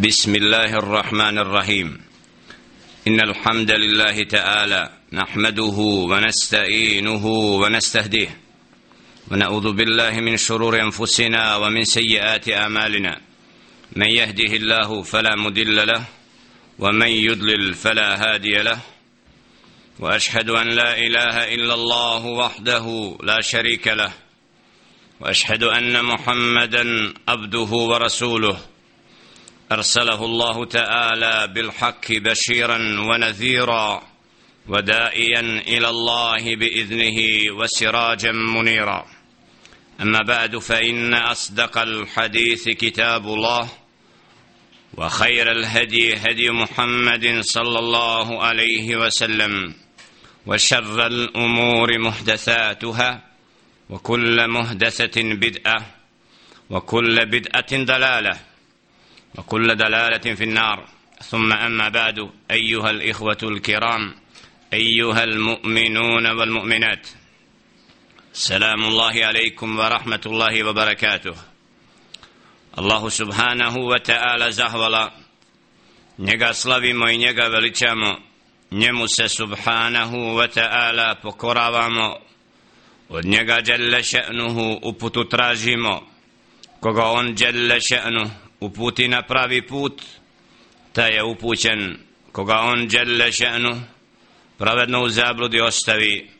بسم الله الرحمن الرحيم. إن الحمد لله تعالى نحمده ونستعينه ونستهديه. ونعوذ بالله من شرور أنفسنا ومن سيئات أعمالنا. من يهده الله فلا مدل له ومن يضلل فلا هادي له. وأشهد أن لا إله إلا الله وحده لا شريك له. وأشهد أن محمدا عبده ورسوله. أرسله الله تعالى بالحق بشيرا ونذيرا ودائيا إلى الله بإذنه وسراجا منيرا. أما بعد فإن أصدق الحديث كتاب الله وخير الهدي هدي محمد صلى الله عليه وسلم وشر الأمور محدثاتها وكل محدثة بدعة وكل بدعة ضلالة. وكل دلالة في النار. ثم أما بعد أيها الإخوة الكرام أيها المؤمنون والمؤمنات سلام الله عليكم ورحمة الله وبركاته. الله سبحانه وتعالى زهولا slavimo i njega veličamo. Njemu se subhanahu wa ta'ala pokoravamo. Od njega jalla še'nuhu uputu tražimo. Koga on jalla še'nuhu uputi na pravi put ta je upućen koga on dželle še'nu pravedno u zabludi ostavi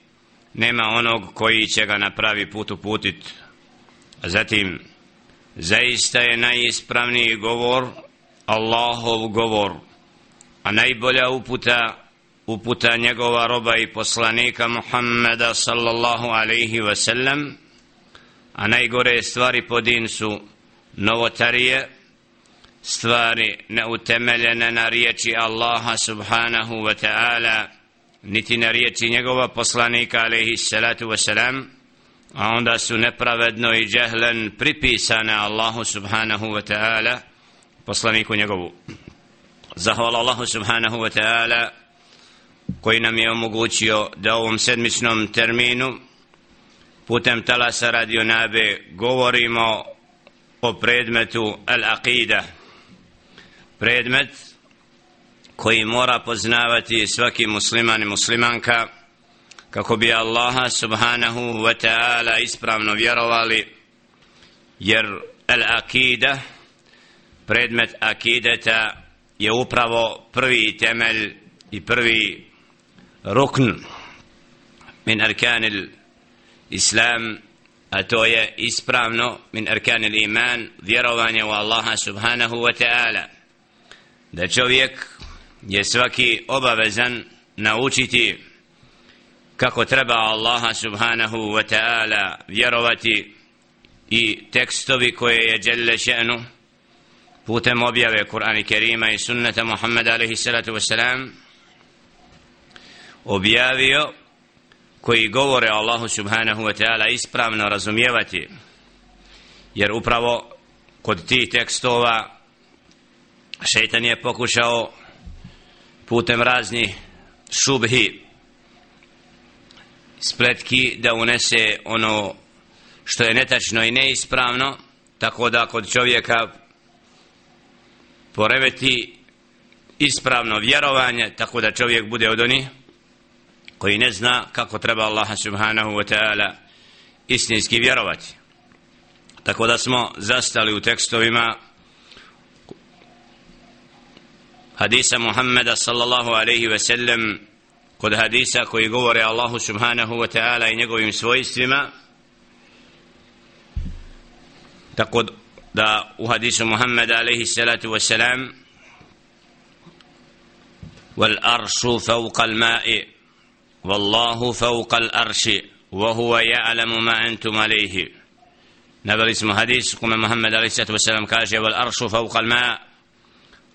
nema onog koji će ga na pravi put uputit. A zatim zaista je najispravniji govor Allahov govor a najbolja uputa uputa njegova roba i poslanika Muhammeda sallallahu alaihi wasallam a najgore stvari po din su novotarije stvari neutemeljene na riječi Allaha subhanahu wa ta'ala niti na riječi njegova poslanika alaihi salatu wa salam a onda su nepravedno i džehlen pripisane Allahu subhanahu wa ta'ala poslaniku njegovu. Zahvala Allahu subhanahu wa ta'ala koji nam je omogućio da u ovom sedmičnom terminu putem talasa radio nabe govorimo o predmetu al-aqida predmet koji mora poznavati svaki musliman i muslimanka kako bi Allaha subhanahu wa ta'ala ispravno vjerovali jer al-akida predmet akideta je upravo prvi temelj i prvi rukn min arkan islam a to je ispravno min arkan iman vjerovanje u Allaha subhanahu wa ta'ala da čovjek je svaki obavezan naučiti kako treba Allaha subhanahu wa ta'ala vjerovati i tekstovi koje je djelje še'nu putem objave Kur'ana Kerima i sunnata Muhammeda alaihi salatu wasalam objavio koji govore Allahu subhanahu wa ta'ala ispravno razumijevati. Jer upravo kod tih tekstova šeitan je pokušao putem razni šubhi spletki da unese ono što je netačno i neispravno tako da kod čovjeka poreveti ispravno vjerovanje tako da čovjek bude od onih koji ne zna kako treba Allaha subhanahu wa ta'ala istinski vjerovati. Tako da smo zastali u tekstovima hadisa Muhammeda sallallahu alaihi ve sellem kod hadisa koji govore Allahu subhanahu wa ta'ala i njegovim svojstvima tako da u hadisu Muhammeda alaihi salatu wa salam والأرش فوق الماء والله فوق الأرش وهو يعلم ما أنتم عليه نبل اسم حديث كما محمد عليه الصلاة والسلام كاجه والأرش فوق الماء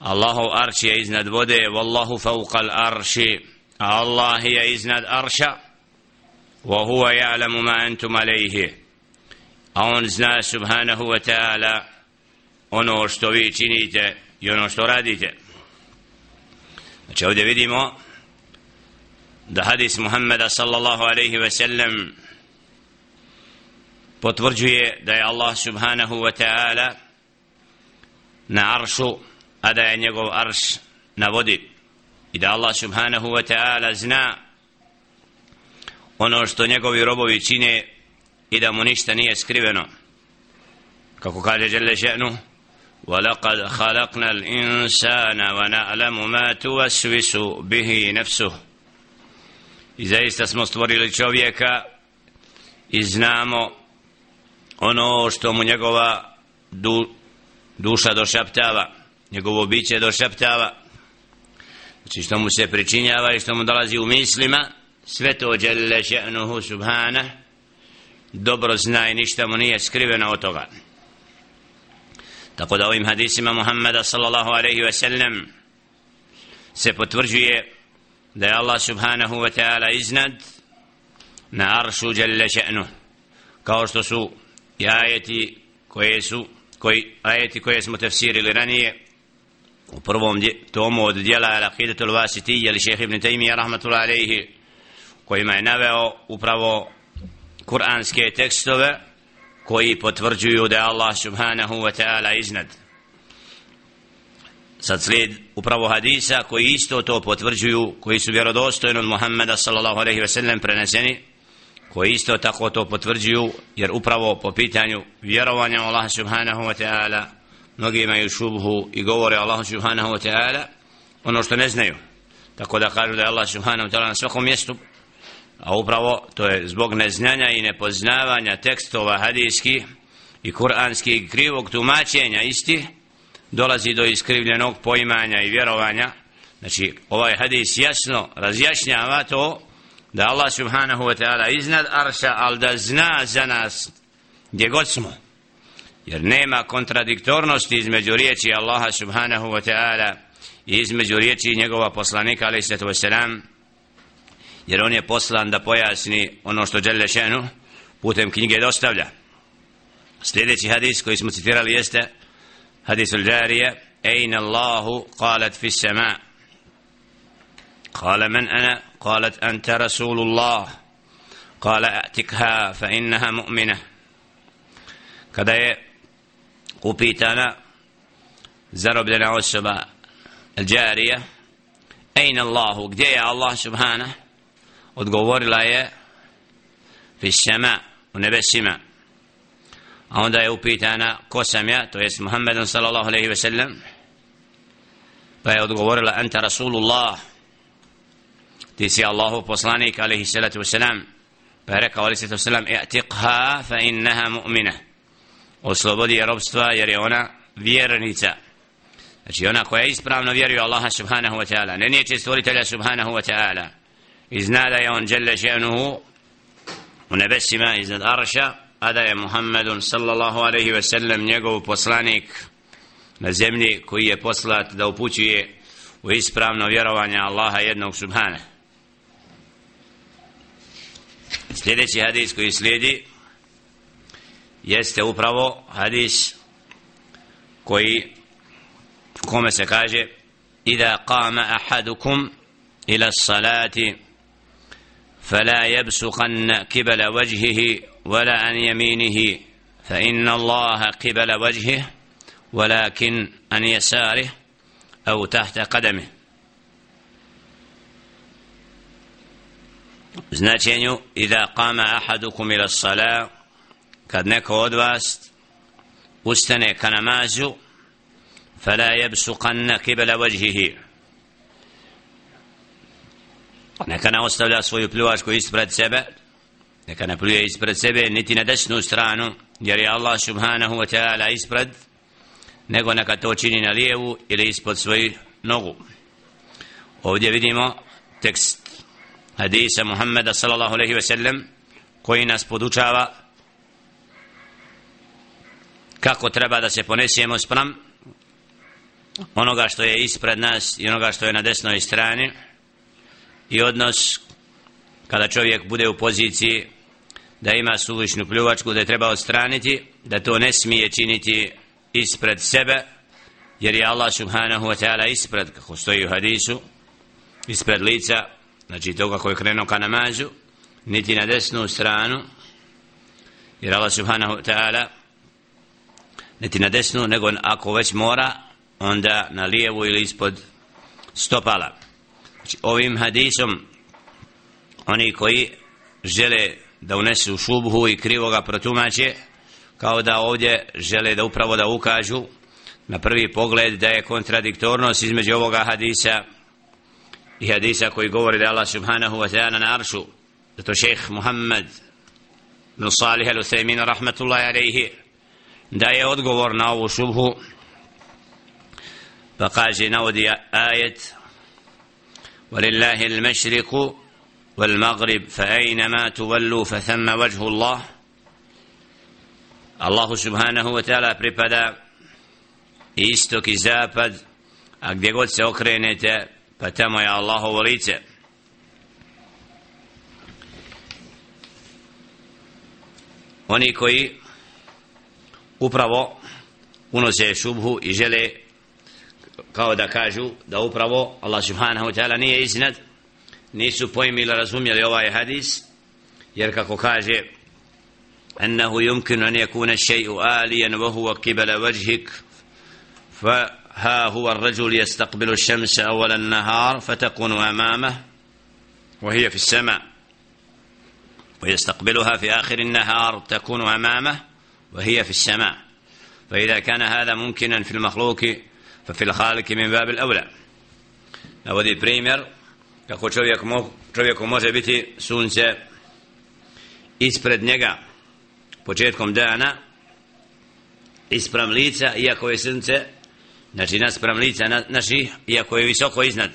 Allahov arš je iznad vode, wallahu fauqal arši, a Allah je iznad arša, wa huwa ja'lamu ma antum alejhi. A on zna subhanahu wa ta'ala ono što vi činite i ono što radite. Znači ovdje vidimo da hadis Muhammeda sallallahu alaihi ve sellem potvrđuje da je Allah subhanahu wa ta'ala na aršu a da je njegov arš na vodi i da Allah subhanahu wa ta'ala zna ono što njegovi robovi čine i da mu ništa nije skriveno kako kaže Jelle še'nu وَلَقَدْ خَلَقْنَا الْإِنسَانَ وَنَعْلَمُ مَا تُوَسْوِسُ بِهِ نَفْسُهُ I zaista smo stvorili čovjeka i znamo ono što mu njegova du, duša došaptava, njegovo biće došaptava, znači što mu se pričinjava i što mu dolazi u mislima, sve to djelle še'nuhu subhana, dobro zna i ništa mu nije skriveno od toga. Tako da ovim hadisima Muhammeda sallallahu alaihi ve sellem se potvrđuje da je Allah subhanahu wa ta'ala iznad na aršu djelle še'nuhu kao što su i ajeti koje su koji ajeti koje smo tefsirili ranije u prvom tomu od dijela Al-Aqidatul Vasitiyya ili šeheh Ibn Taymiya rahmatullahi alejhi kojima je naveo upravo kuranske tekstove koji potvrđuju da je Allah subhanahu wa ta'ala iznad. Sad slijed upravo hadisa koji isto to potvrđuju koji su vjerodostojni od Muhammeda sallallahu alaihi ve sellem preneseni koji isto tako to potvrđuju jer upravo po pitanju vjerovanja Allah subhanahu wa ta'ala mnogi imaju šubhu i govore Allah subhanahu wa ta'ala ono što ne znaju tako da kažu da je Allah subhanahu wa ta'ala na svakom mjestu a upravo to je zbog neznanja i nepoznavanja tekstova hadijskih i kuranskih krivog tumačenja isti dolazi do iskrivljenog poimanja i vjerovanja znači ovaj hadis jasno razjašnjava to da Allah subhanahu wa ta'ala iznad arša, ali da zna za nas gdje god smo Jer nema kontradiktornosti između riječi Allaha subhanahu wa ta'ala i između riječi njegova poslanika, ali sallatu wasalam, jer on je poslan da pojasni ono što žele šenu putem knjige dostavlja. Sljedeći hadis koji smo citirali jeste hadis al-đarije Ejna Allahu qalat fi sama قال من أنا قالت أنت رسول الله قال أعتقها فإنها مؤمنة kada je upitana zarobljena osoba Al-đarija Ejna Allahu, gdje je Allah subhana? Odgovorila je fi sama u nebesima. A onda je upitana ko sam ja? To jest Muhammedun sallallahu alaihi ve sellem. Pa je odgovorila anta rasulullah. Ti si Allahu poslanik alaihi salatu wasalam pa je rekao alaihi salatu wasalam i'tiqha fa innaha mu'mina oslobodi je robstva jer je ona vjernica. Znači ona koja ispravno vjeruje Allaha subhanahu wa ta'ala ne nijeće stvoritelja subhanahu wa ta'ala i zna da je on jelle še'nuhu u nebesima iznad arša a da je Muhammedun sallallahu alaihi wa sallam njegov poslanik na zemlji koji je poslat da upućuje u ispravno vjerovanje Allaha jednog subhana sljedeći hadis koji slijedi jeste upravo hadis koji kome se kaže إذا قام أحدكم إلى الصلاة فلا يبسقن قبل وجهه ولا عن يمينه فإن الله قبل وجهه ولكن عن يساره أو تحت قدمه Ida kama ahadukum ila sala kad neko od vas ustane ka namazu fala yabsuqanna qibla wajhihi. Neka ne ostavlja svoju pljuvačku ispred sebe neka ne pljuje ispred sebe niti na desnu stranu jer je Allah subhanahu wa ta'ala ispred nego neka to čini na lijevu ili ispod svoju nogu. Ovdje vidimo tekst hadisa Muhammeda sallallahu alaihi ve sellem koji nas podučava kako treba da se ponesemo sprem onoga što je ispred nas i onoga što je na desnoj strani i odnos kada čovjek bude u poziciji da ima suvišnu pljuvačku da je treba odstraniti da to ne smije činiti ispred sebe jer je Allah subhanahu wa ta'ala ispred kako stoji u hadisu ispred lica znači toga koji je krenuo ka namazu niti na desnu stranu jer Allah subhanahu wa ta'ala niti na desnu nego ako već mora onda na lijevu ili ispod stopala. Znači ovim hadisom oni koji žele da unesu šubhu i krivoga protumače kao da ovdje žele da upravo da ukažu na prvi pogled da je kontradiktornost između ovoga hadisa i hadisa koji govori da Allah subhanahu wa ta'ala na aršu. Zato šeheh Muhammed bin Salih al-Uthaymin rahmatullahi alaihi da je odgovor na ovu šubhu pa kaže navodi ajet ولله المشرق والمغرب فأينما تولوا فثم وجه الله الله سبحانه وتعالى pripada istok i zapad a gdje god se okrenete pa tamo je Allahovo lice oni koji upravo unose šubhu i žele kao da kažu da upravo Allah subhanahu wa ta'ala nije iznad nisu pojmili razumjeli ovaj hadis jer kako kaže أنه يمكن أن يكون الشيء آليا وهو قبل وجهك فها هو الرجل يستقبل الشمس أول النهار فتكون أمامه وهي في السماء ويستقبلها في آخر النهار تكون أمامه وهي في السماء فإذا كان هذا ممكنا في المخلوق ففي الخالق من باب الأولى navodi primjer kako čovjek mo, čovjeku može biti sunce ispred njega početkom dana ispram lica iako je sunce znači naspram lica na, naši iako je visoko iznad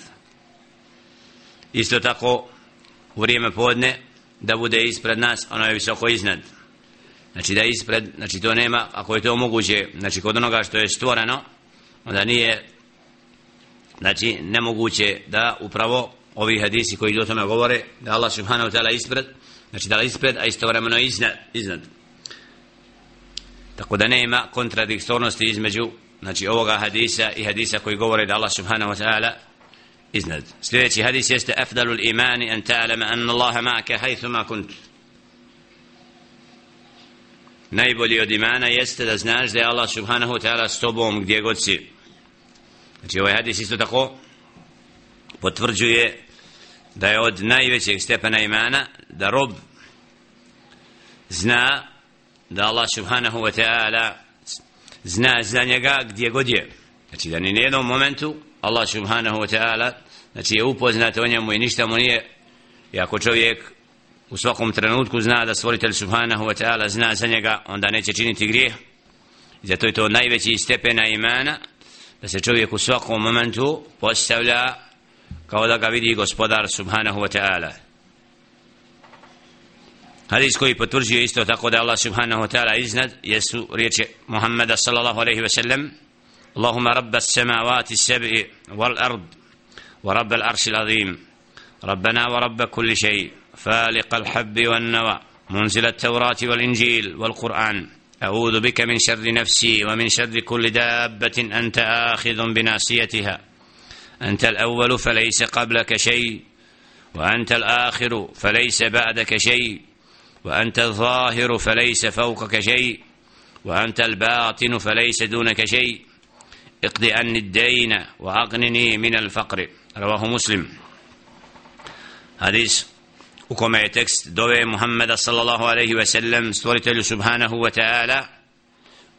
isto tako u vrijeme podne da bude ispred nas ono je visoko iznad znači da ispred znači to nema ako je to moguće znači kod onoga što je stvoreno onda nije znači nemoguće da upravo ovi hadisi koji o tome govore da Allah subhanahu wa ta'ala ispred znači da je ispred a istovremeno iznad, iznad. Tako da nema kontradiktornosti između znači ovoga hadisa i hadisa koji govore da Allah subhanahu wa ta'ala iznad. Sljedeći hadis jeste afdalul imani an ta'lama anna Allaha ma'aka haythu ma kunt najbolji od imana jeste da znaš da je Allah subhanahu wa ta'ala s tobom gdje god si. Znači ovaj hadis isto tako potvrđuje da je od najvećeg stepena imana da rob zna da Allah subhanahu wa ta'ala zna za njega gdje god je. Znači da ni na jednom momentu Allah subhanahu wa ta'ala znači je upoznat o njemu i ništa mu nije. I ako čovjek u svakom trenutku zna da stvoritelj subhanahu wa ta'ala zna za njega, onda neće činiti grijeh. Zato je to najveći stepena imana, da se čovjek u svakom momentu postavlja kao da ga vidi gospodar subhanahu wa ta'ala. Hadis koji potvrđuje isto tako da Allah subhanahu wa ta'ala iznad, jesu riječi Muhammeda sallallahu aleyhi ve sellem, Allahumma rabba samavati sebi wal ard, wa rabba l'arsi l'azim, rabbana wa rabba kulli šeji, فالق الحب والنوى منزل التوراة والإنجيل والقرآن. أعوذ بك من شر نفسي ومن شر كل دابة أنت آخذ بناصيتها. أنت الأول فليس قبلك شيء وأنت الآخر فليس بعدك شيء وأنت الظاهر فليس فوقك شيء وأنت الباطن فليس دونك شيء. اقض عني الدين وأغنني من الفقر. رواه مسلم. حديث u kome je tekst dove Muhammeda sallallahu alaihi ve sellem stvoritelju subhanahu wa ta'ala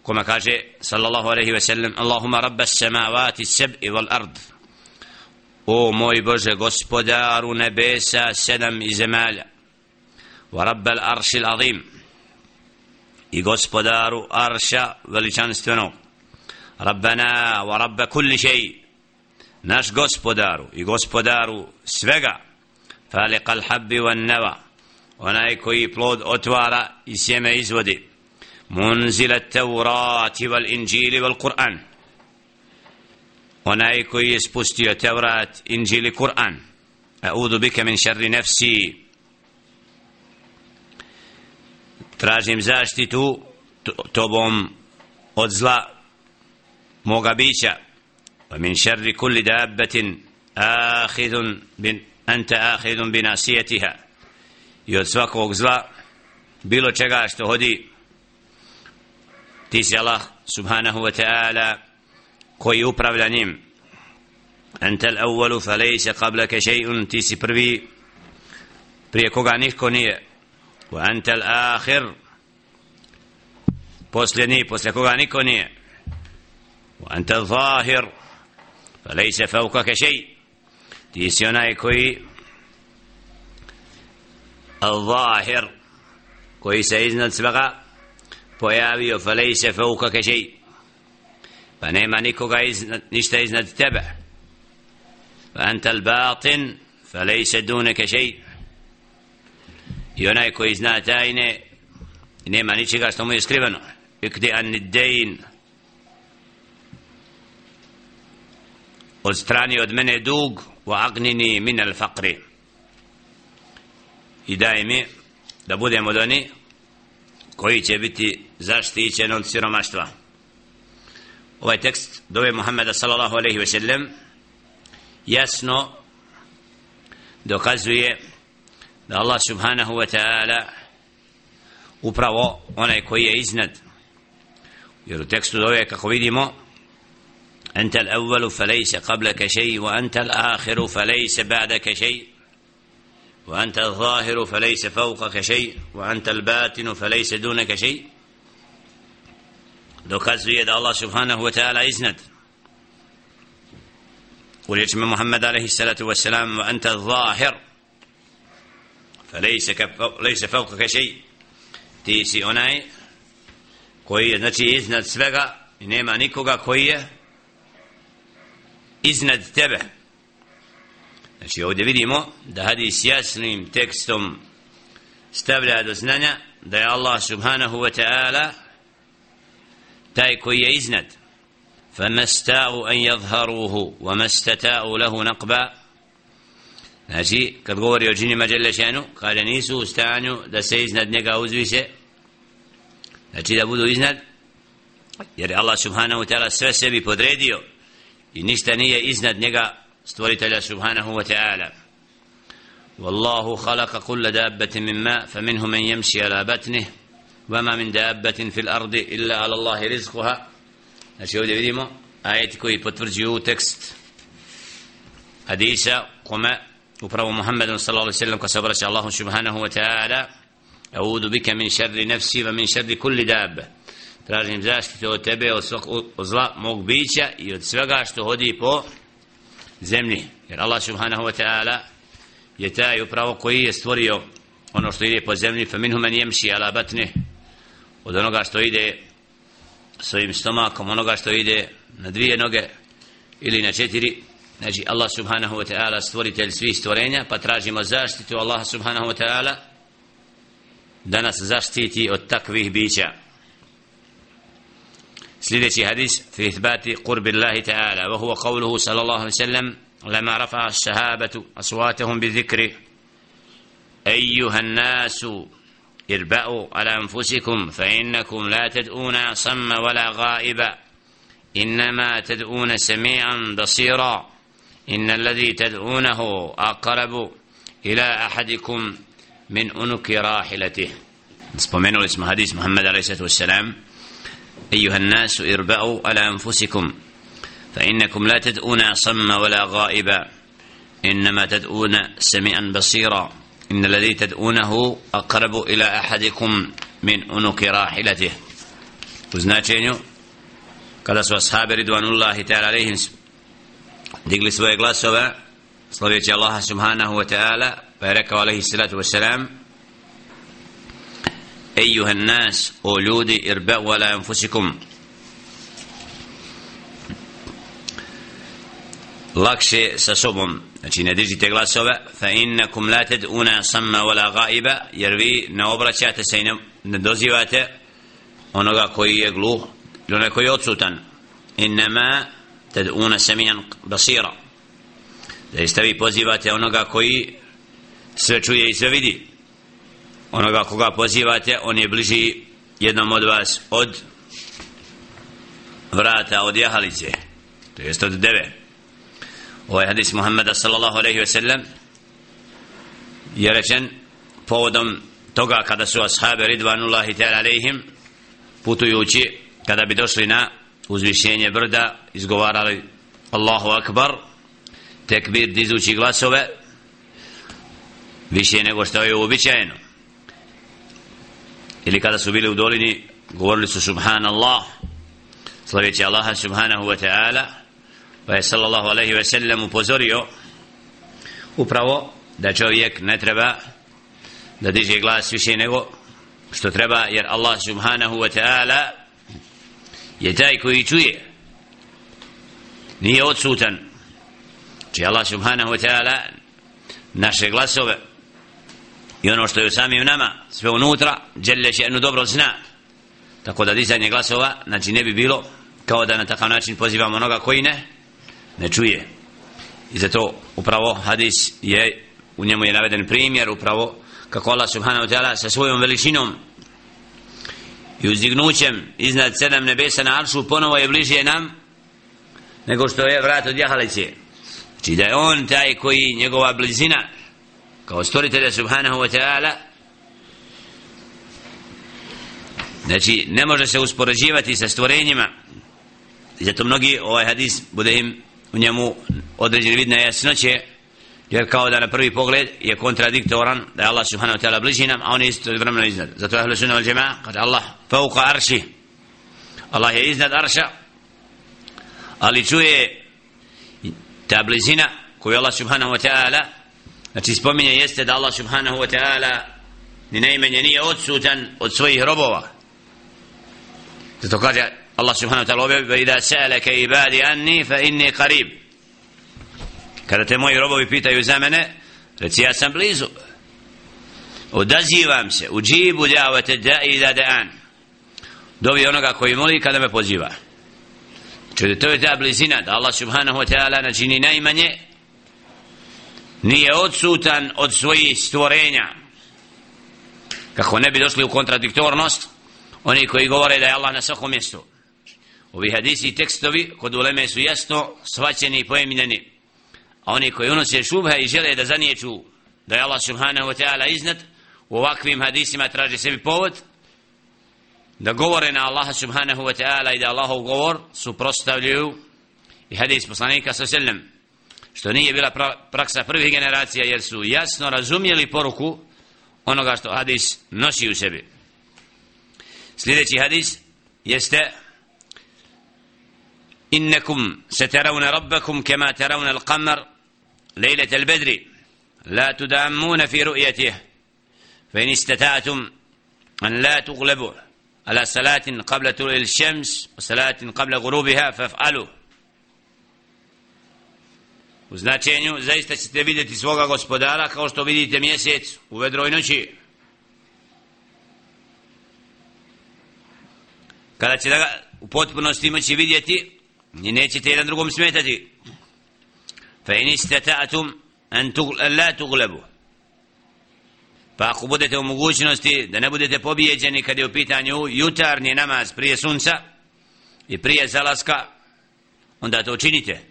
kome kaže sallallahu alaihi ve sellem Allahuma rabba samavati seb'i wal ard o moj Bože gospodaru nebesa sedam i zemalja wa rabba l'arši l'azim i gospodaru arša veličanstvenog Rabbana wa rabba kulli šeji naš gospodaru i gospodaru svega فالق الحب والنوى onaj koji plod otvara i sjeme izvodi munzil at-taurati wal injili wal Kur'an onaj koji je spustio Tevrat, Injil i Kur'an a'udhu bika min sharri nafsi tražim zaštitu tobom od zla moga bića wa min sharri kulli dabbatin akhidun bin ente ahidun bi nasijetiha. I od svakog zla bilo čega što hodi ti si Allah subhanahu wa ta'ala koji upravlja njim. Ente l'awwalu fa lejse qablaka še'un ti si prvi prije koga niko nije. Wa anta al-akhir posljednji poslije koga niko nije. Wa ente l'zahir fa lejse fawkake še'un ti onaj koji al-zahir koji se iznad svega pojavio fa lejse fawkake še'un pa nema nikoga iznad, ništa iznad tebe fa anta al-batin fa lejse dunaka šej i onaj koji zna tajne nema ničega što mu je skriveno ikdi an niddein odstrani od mene dug wa agnini min al faqri. I daj mi da budemo od oni koji će biti zaštićen od siromaštva. Ovaj tekst dove Muhammeda sallallahu alaihi ve sellem jasno dokazuje da Allah subhanahu wa ta'ala upravo onaj koji je iznad. Jer u tekstu dove kako vidimo أنت الأول فليس قبلك شيء وأنت الآخر فليس بعدك شيء. وأنت الظاهر فليس فوقك شيء وأنت الباطن فليس دونك شيء. دوكاز يد الله سبحانه وتعالى إزند من محمد عليه الصلاة والسلام وأنت الظاهر فليس ليس فوقك شيء تيسي أناي كوي نتي إزند سبقا إنما نيكوغا كوي iznad tebe. Znači ovdje vidimo da hadis jasnim tekstom stavlja do znanja da je Allah subhanahu wa ta'ala taj koji je iznad. famasta'u an yadhharuhu wa mastata'u lahu naqba znači kad govori o džinima Đelešenu kaže nisu u stanju da se iznad njega uzvise znači da budu iznad jer Allah subhanahu wa ta'ala sve sebi podredio. I ništa nije iznad njega stvoritelja subhanahu wa ta'ala والله خلق كل دابة من ماء فمنهم من يمشي على بطنه وما من دابة في الأرض إلا على الله رزقها znači ovdje vidimo ajeti koji potvrđuju tekst hadisa kome upravo Muhammedun sallallahu alaihi sallam ko se obraća Allahu subhanahu wa ta'ala أعوذ بك من شر نفسي ومن شر كل دابة tražim zaštitu od tebe od, svog, od zla mog bića i od svega što hodi po zemlji. Jer Allah subhanahu wa ta'ala je taj upravo koji je stvorio ono što ide po zemlji. Fa minhu man jemši ala batni. Od onoga što ide svojim stomakom onoga što ide na dvije noge ili na četiri. Znači Allah subhanahu wa ta'ala stvoritelj svih stvorenja pa tražimo zaštitu Allah subhanahu wa ta'ala da nas zaštiti od takvih bića. سليدي حديث في إثبات قرب الله تعالى وهو قوله صلى الله عليه وسلم لما رفع الشهابة أصواتهم بذكره أيها الناس اربأوا على أنفسكم فإنكم لا تدعون صم ولا غائبا إنما تدعون سميعا بصيرا إن الذي تدعونه أقرب إلى أحدكم من أنك راحلته spomenuli smo hadis Muhammed a.s. أيها الناس اربأوا على أنفسكم فإنكم لا تدعون صم ولا غائبا إنما تدعون سميعا بصيرا إن الذي تدعونه أقرب إلى أحدكم من أنك راحلته. Ridvanullahi ta'ala alaihim digli svoje glasove slavjeći Allaha subhanahu wa ta'ala pa je rekao alaihi salatu wa ايها الناس o ljudi ارباوا على anfusikum. lakše sa sobom. Znači ne dižite glasove. Fa innakum la tad'una samma wala ghaiba. Jer vi ne obraćate se i ne, ne dozivate onoga koji je gluh ili onaj koji je odsutan. Innama tad'una samian basira. Da vi pozivate onoga koji sve čuje i sve vidi onoga koga pozivate on je bliži jednom od vas od vrata od jahalice to jest od deve. Ovaj hadis Muhammeda sallallahu alaihi ve sellem je rečen povodom toga kada su ashabi ridvanullahi ta'ala alaihim putujući kada bi došli na uzvišenje brda izgovarali Allahu Akbar tekbir dizući glasove više nego što je uobičajeno ili kada su bili u dolini govorili su subhanallah slaveći Allaha subhanahu wa ta'ala pa je sallallahu alaihi wa sallam upozorio upravo da čovjek ne treba da diže glas više nego što treba jer Allah subhanahu wa ta'ala je taj koji čuje. Nije odsutan. Či Allah subhanahu wa ta'ala naše glasove i ono što je u samim nama sve unutra djelje će jednu dobro zna. Tako da dizanje glasova znači ne bi bilo kao da na takav način pozivamo onoga koji ne ne čuje. I zato upravo hadis je u njemu je naveden primjer upravo kako Allah subhanahu wa ta'ala sa svojom veličinom i uzdignućem iznad sedam nebesa na aršu ponovo je bliže nam nego što je vrat od jahalice. Znači da je on taj koji njegova blizina kao stvoritelja subhanahu wa ta'ala znači ne može se uspoređivati sa stvorenjima. Zato mnogi ovaj hadis bude im u njemu određen vid nejasnoće jer kao da na prvi pogled je kontradiktoran da je Allah subhanahu wa ta'ala bliži nam a on je isto vremeno iznad. Zato je ahlu sunna wal džema kada Allah fauka arši Allah je iznad arša ali čuje ta blizina koju Allah subhanahu wa ta'ala znači spominje jeste da Allah subhanahu wa ta'ala ni najmanje nije odsutan od svojih robova. Zato kaže Allah subhanahu wa ta'ala objavio da sa'alaka ibadi anni fa inni qarib. Kada te moji robovi pitaju za mene reci ja sam blizu. Odazivam se u džibu djavate da i da da an dovi onoga koji moli kada me poziva. Čude to je ta blizina da Allah subhanahu wa ta'ala načini najmanje nije odsutan od svojih stvorenja. Kako ne bi došli u kontradiktornost oni koji govore da je Allah na svakom mjestu. Ovi hadisi i tekstovi kod uleme su jasno svaćeni i pojeminjeni a oni koji unose šubha i žele da zaniječu da je Allah subhanahu wa ta'ala iznad u ovakvim hadisima traže sebi povod da govore na Allaha subhanahu wa ta'ala i da Allahov govor suprostavljuju i hadis poslanika sa selem što nije bila pra praksa prvih generacija jer su jasno razumjeli poruku onoga što hadis nosi u sebi. Sljedeći hadis jeste innakum satarawna rabbakum kama tarawna al-qamar l'kamar lejlete l'bedri la tudamuna fi ru'yatih fa in istata'tum an la tughlabu ala salatin qabla tul'i shams wa salatin qabla ghurubiha fa'f'alu fa U značenju, zaista ćete vidjeti svoga gospodara kao što vidite mjesec u vedroj noći. Kada će da ga u potpunosti moći vidjeti, ni nećete jedan drugom smetati. Fa in istata'tum an la tuglabu. Pa ako budete u mogućnosti da ne budete pobijeđeni kad je u pitanju jutarnji namaz prije sunca i prije zalaska, onda to učinite.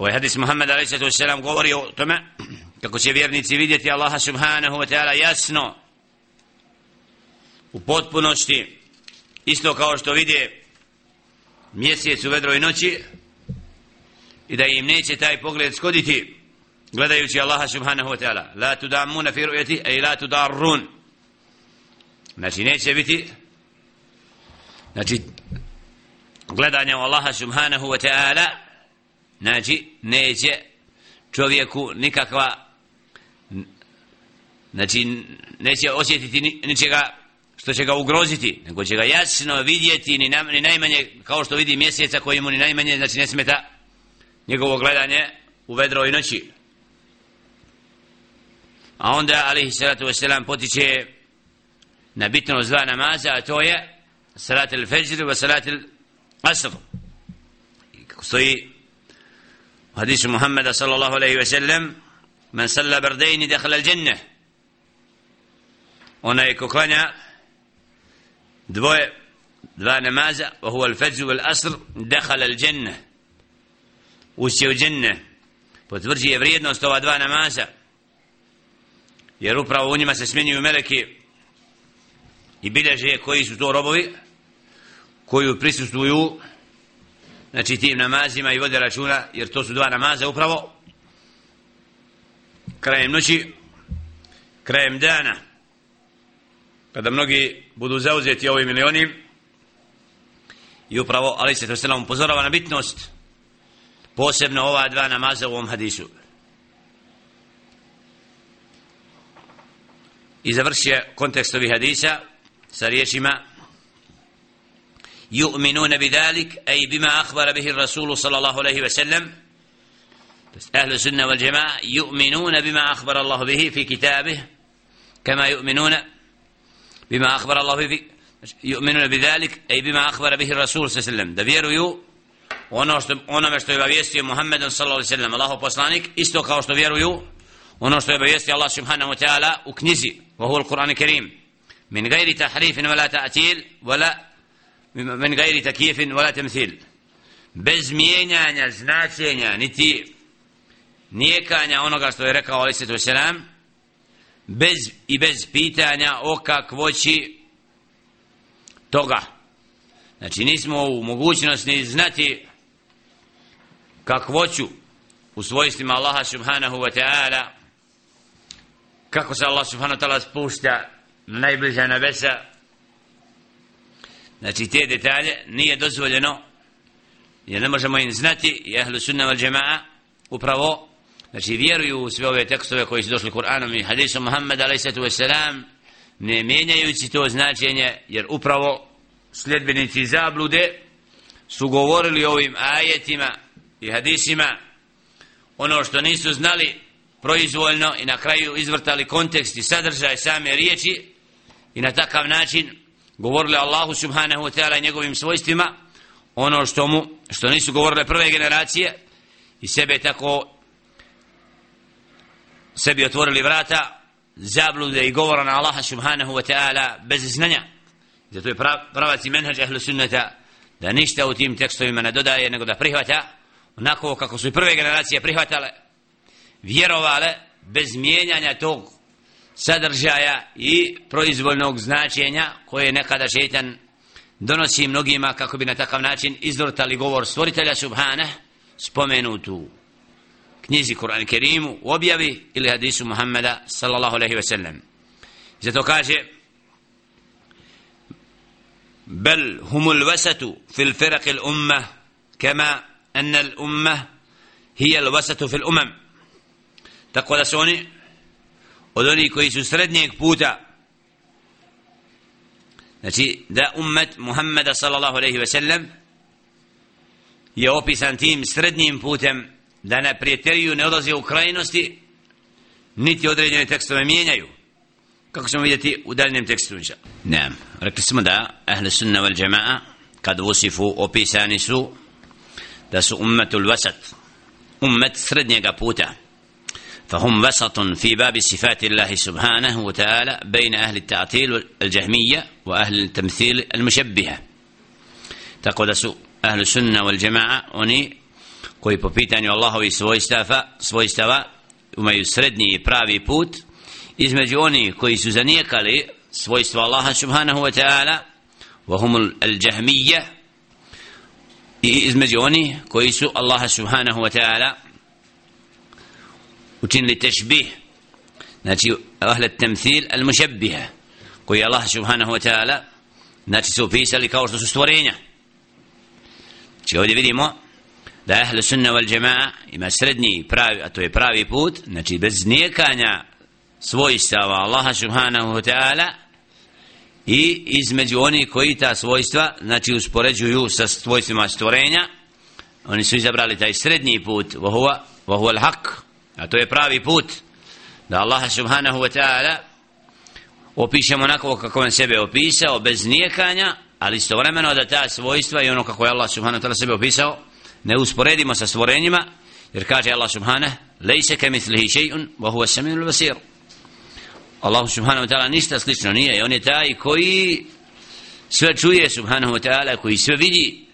Ovaj hadis Muhammed a.s. govori o tome kako će vjernici vidjeti Allaha subhanahu wa ta'ala jasno u potpunosti isto kao što vidje mjesec u vedroj noći i da im neće taj pogled skoditi gledajući Allaha subhanahu wa ta'ala la tudamuna fi ru'yati ay la tudarrun znači neće biti znači gledanje u Allaha subhanahu wa ta'ala znači neće čovjeku nikakva znači neće osjetiti ničega što će ga ugroziti, nego će ga jasno vidjeti ni, na, ni najmanje, kao što vidi mjeseca koji mu ni najmanje, znači ne smeta njegovo gledanje u vedroj noći. A onda, alihi salatu wasalam, potiče na bitnost dva namaza, a to je salat il-fajr wa salat il-asr. Kako stoji u hadisu Muhammeda sallallahu alaihi wa sallam, man salla bardejni dekhala al-đenne. Onaj ko klanja dvoje dva namaza wa huwa al-fajr wal asr dakhala al-janna ući u dženne potvrđuje vrijednost ova dva namaza. Jer upravo u njima se smjenjuju meleki i bilježe koji su to robovi koji prisustvuju znači tim namazima i vode računa jer to su dva namaza upravo krajem noći krajem dana. Pa Kada mnogi budu zauzeti ovim ili onim i upravo ali se to se nam upozorava na bitnost posebno ova dva namaza u ovom hadisu. I završio kontekst ovih hadisa sa riječima يؤمنون بذلك أي بما أخبر به الرسول صلى الله عليه وسلم أهل السنة والجماعة يؤمنون بما أخبر الله به في كتابه كما يؤمنون بما أخبر الله به يؤمنون بذلك أي بما أخبر به الرسول صلى الله عليه وسلم da vjeruju ono što onome što je obavijestio Muhammed sallallahu alejhi ve sellem Allahov poslanik isto kao što vjeruju ono što je obavijestio Allah subhanahu wa ta'ala u knjizi wa huwa al-Qur'an al-Karim min ghairi tahrif wala ta'til wala min ghairi takyif wala tamthil bez mijenjanja značenja niti nijekanja onoga što je rekao Ali Svetu Selam bez i bez pitanja o kakvoći toga. Znači nismo u mogućnosti znati kakvoću u svojstvima Allaha subhanahu wa ta'ala kako se Allah subhanahu wa ta'ala spušta na najbliža nebesa znači te detalje nije dozvoljeno jer ne možemo im znati i ahlu sunna val jama'a upravo znači vjeruju u sve ove tekstove koji su došli Kur'anom i hadisom Muhammed wassalam ne mijenjajući to značenje jer upravo sljedbenici zablude su govorili ovim ajetima i hadisima ono što nisu znali proizvoljno i na kraju izvrtali kontekst i sadržaj same riječi i na takav način govorile Allahu subhanahu wa ta'ala njegovim svojstvima ono što mu što nisu govorile prve generacije i sebe tako sebi otvorili vrata zablude i govora na Allaha subhanahu wa ta'ala bez znanja. Zato je pravac i menhađ ahlu sunnata da ništa u tim tekstovima ne dodaje nego da prihvata onako kako su i prve generacije prihvatale vjerovale bez mijenjanja tog sadržaja i proizvoljnog značenja koje nekada šeitan donosi mnogima kako bi na takav način izvrtali govor stvoritelja subhana spomenutu knjizi Kur'an Kerimu u objavi ili hadisu Muhammeda sallallahu alaihi ve sellem zato kaže بل هم الوسط في الفرق الأمة كما أن الأمة هي الوسط في الأمم تقول سوني od onih koji su srednjeg puta. Znači da ummet Muhammeda sallallahu aleyhi ve sellem je opisan tim srednjim putem da na prijateriju ne odlaze u krajnosti niti određene tekstove mijenjaju. Kako ćemo vidjeti u daljem tekstu inša ne, rekli smo da ahle sunna wal jama'a kad usifu opisani su da su ummetul vasat ummet srednjega puta. فهم وسط في باب صفات الله سبحانه وتعالى بين أهل التعطيل الجهمية وأهل التمثيل المشبهة تقول أهل السنة والجماعة oni koji po pitanju Allahovi svojstava, svojstava imaju srednji i pravi put između oni koji su zanijekali svojstva Allaha subhanahu wa ta'ala وهم الجهمية i između oni koji su Allaha subhanahu wa ta'ala učinili tešbih znači ahle temthil al mušebbiha koji Allah subhanahu wa ta'ala znači su opisali kao što su stvorenja. Znači ovdje vidimo da ahle sunna wal jama'a ima srednji pravi, a to je pravi put znači bez nijekanja svojstava Allaha subhanahu wa ta'ala i između oni koji ta svojstva znači uspoređuju sa svojstvima stvorenja oni su izabrali taj srednji put vohuva vohuva al-haq a to je pravi put da Allaha subhanahu wa ta'ala opišemo onako kako on sebe opisao bez nijekanja ali istovremeno da ta svojstva i ono kako je Allah subhanahu wa ta'ala sebe opisao ne usporedimo sa stvorenjima jer kaže Allah subhanahu lejse ke mislihi še'un wa huwa saminu basir. Allah subhanahu wa ta'ala ništa slično nije i on je taj koji sve čuje subhanahu wa ta'ala koji sve vidi.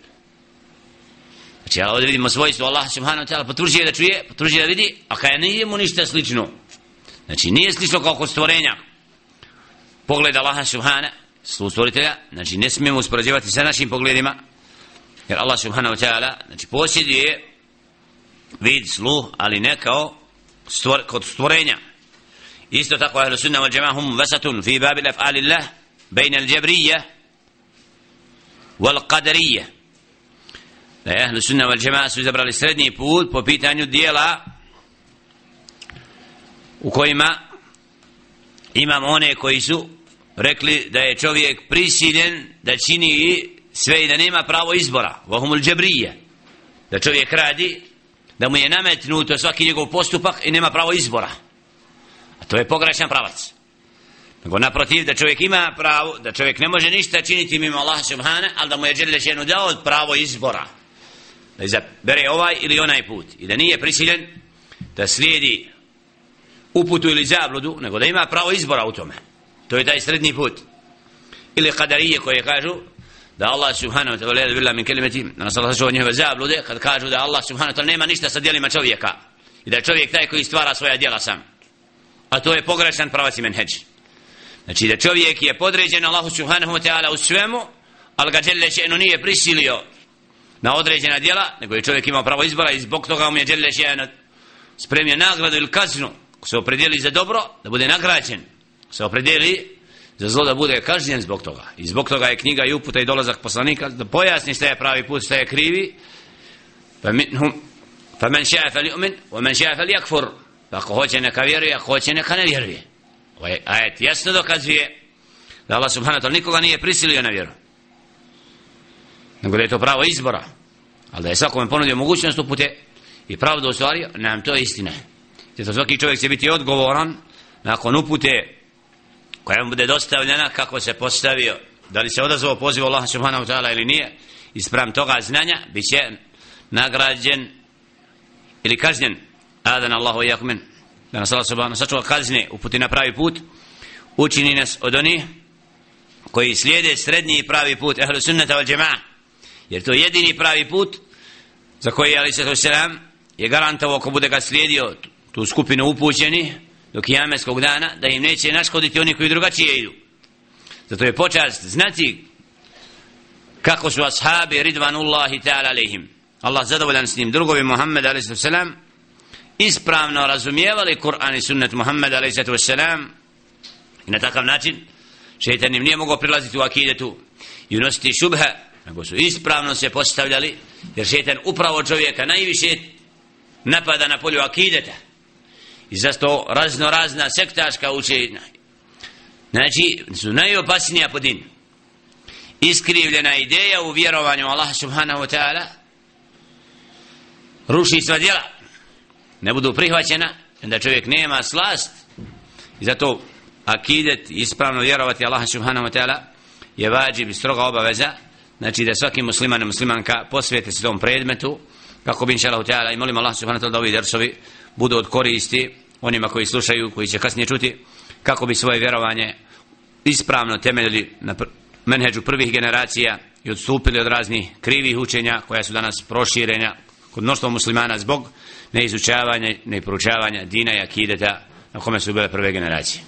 Znači ja ovdje vidimo svojstvo Allah subhanahu wa ta'ala potvrđuje da čuje potvrđuje da vidi a kada nije mu ništa slično znači nije slično kao kod stvorenja pogled Allah subhanahu sluh stvoritelja znači ne smijemo uspoređivati sa našim pogledima jer Allah subhanahu wa ta'ala znači posjeduje vid sluh ali ne kao stvor, kod stvorenja isto tako ahlu sunna wal jama'a hum vasatun fi babi l'af'ali Allah bejna al-jabriyya wal qadariyya da je ahlu sunna wal Džema su izabrali srednji put po pitanju dijela u kojima imam one koji su rekli da je čovjek prisiljen da čini sve i da nema pravo izbora. Vahumul džebrije. Da čovjek radi da mu je nametnuto svaki njegov postupak i nema pravo izbora. A to je pogrešan pravac. Nego naprotiv da čovjek ima pravo da čovjek ne može ništa činiti mimo Allaha subhana ali da mu je Đelešenu dao pravo izbora da izabere ovaj ili onaj put. I da nije prisiljen da slijedi uputu ili zabludu nego da ima pravo izbora u tome. To je taj srednji put. Ili kadarije koje kažu da Allah subhanahu wa ta'ala bila min kelimeti da nas Allah sačuva njihove zablude kad kažu da Allah subhanahu wa ta'ala nema ništa sa djelima čovjeka. I da je čovjek taj koji stvara svoja djela sam. A to je pogrešan pravac i menheđ. Znači da čovjek je podređen Allahu subhanahu wa ta'ala u svemu ali ga djelje še'nu nije prisilio na određena djela, nego je čovjek imao pravo izbora i zbog toga mu je djelje še'nu spremio nagradu ili kaznu ko se opredijeli za dobro da bude nagrađen. Se opredijeli za zlo da bude kažnjen zbog toga. I zbog toga je knjiga i uputa i dolazak poslanika da pojasni šta je pravi put šta je krivi. Fa minhum men ša'a fal yu'min wa men ša'a fel-yakfur. pa ako hoće neka vjeruje ako hoće neka ne vjeruje. Ovaj ajet jasno dokazuje da Allah subhanahu wa ta'ala nikoga nije prisilio na vjeru nego da je to pravo izbora. Ali da je svakome ponudio mogućnost upute i pravo da ostvario nam to je istina. Zato svaki čovjek će biti odgovoran nakon upute koja mu bude dostavljena kako se postavio. Da li se odazvao poziv Allah subhanahu wa ta'ala ili nije isprem toga znanja bit će nagrađen ili kažnjen. Adan Allahu i jakmen da nas Allah subhanahu sačuva kazne uputi na pravi put učini nas od onih koji slijede srednji pravi put ehlu sunnata wal jama'a jer to je jedini pravi put za koji ali se to je garantovo ko bude ga slijedio tu skupinu upućeni do kijameskog dana da im neće naškoditi oni koji drugačije idu zato je počast znati kako su ashabi ridvanullahi ta'ala alihim Allah zadovoljan s njim drugovi Muhammed a.s. ispravno razumijevali Kur'an i sunnet Muhammed a.s. i na takav način šeitan im nije mogao prilaziti u akidetu i unositi šubha nego su ispravno se postavljali jer šetan upravo čovjeka najviše napada na polju akideta. I zato razno razna sektaška učenja. Znači su najopasnija po din. Iskrivljena ideja u vjerovanju Allah subhanahu wa ta'ala ruši sva djela ne budu prihvaćena da čovjek nema slast. I zato akidet ispravno vjerovati Allah subhanahu wa ta'ala je vađib i stroga obaveza znači da svaki musliman i muslimanka posvijete se tom predmetu kako bi inšalahu ta'ala i molim Allah subhanahu wa ta'ala da ovi dersovi budu od koristi onima koji slušaju, koji će kasnije čuti kako bi svoje vjerovanje ispravno temeljili na menheđu prvih generacija i odstupili od raznih krivih učenja koja su danas proširenja kod mnoštva muslimana zbog neizučavanja, neproučavanja dina i akideta na kome su bile prve generacije.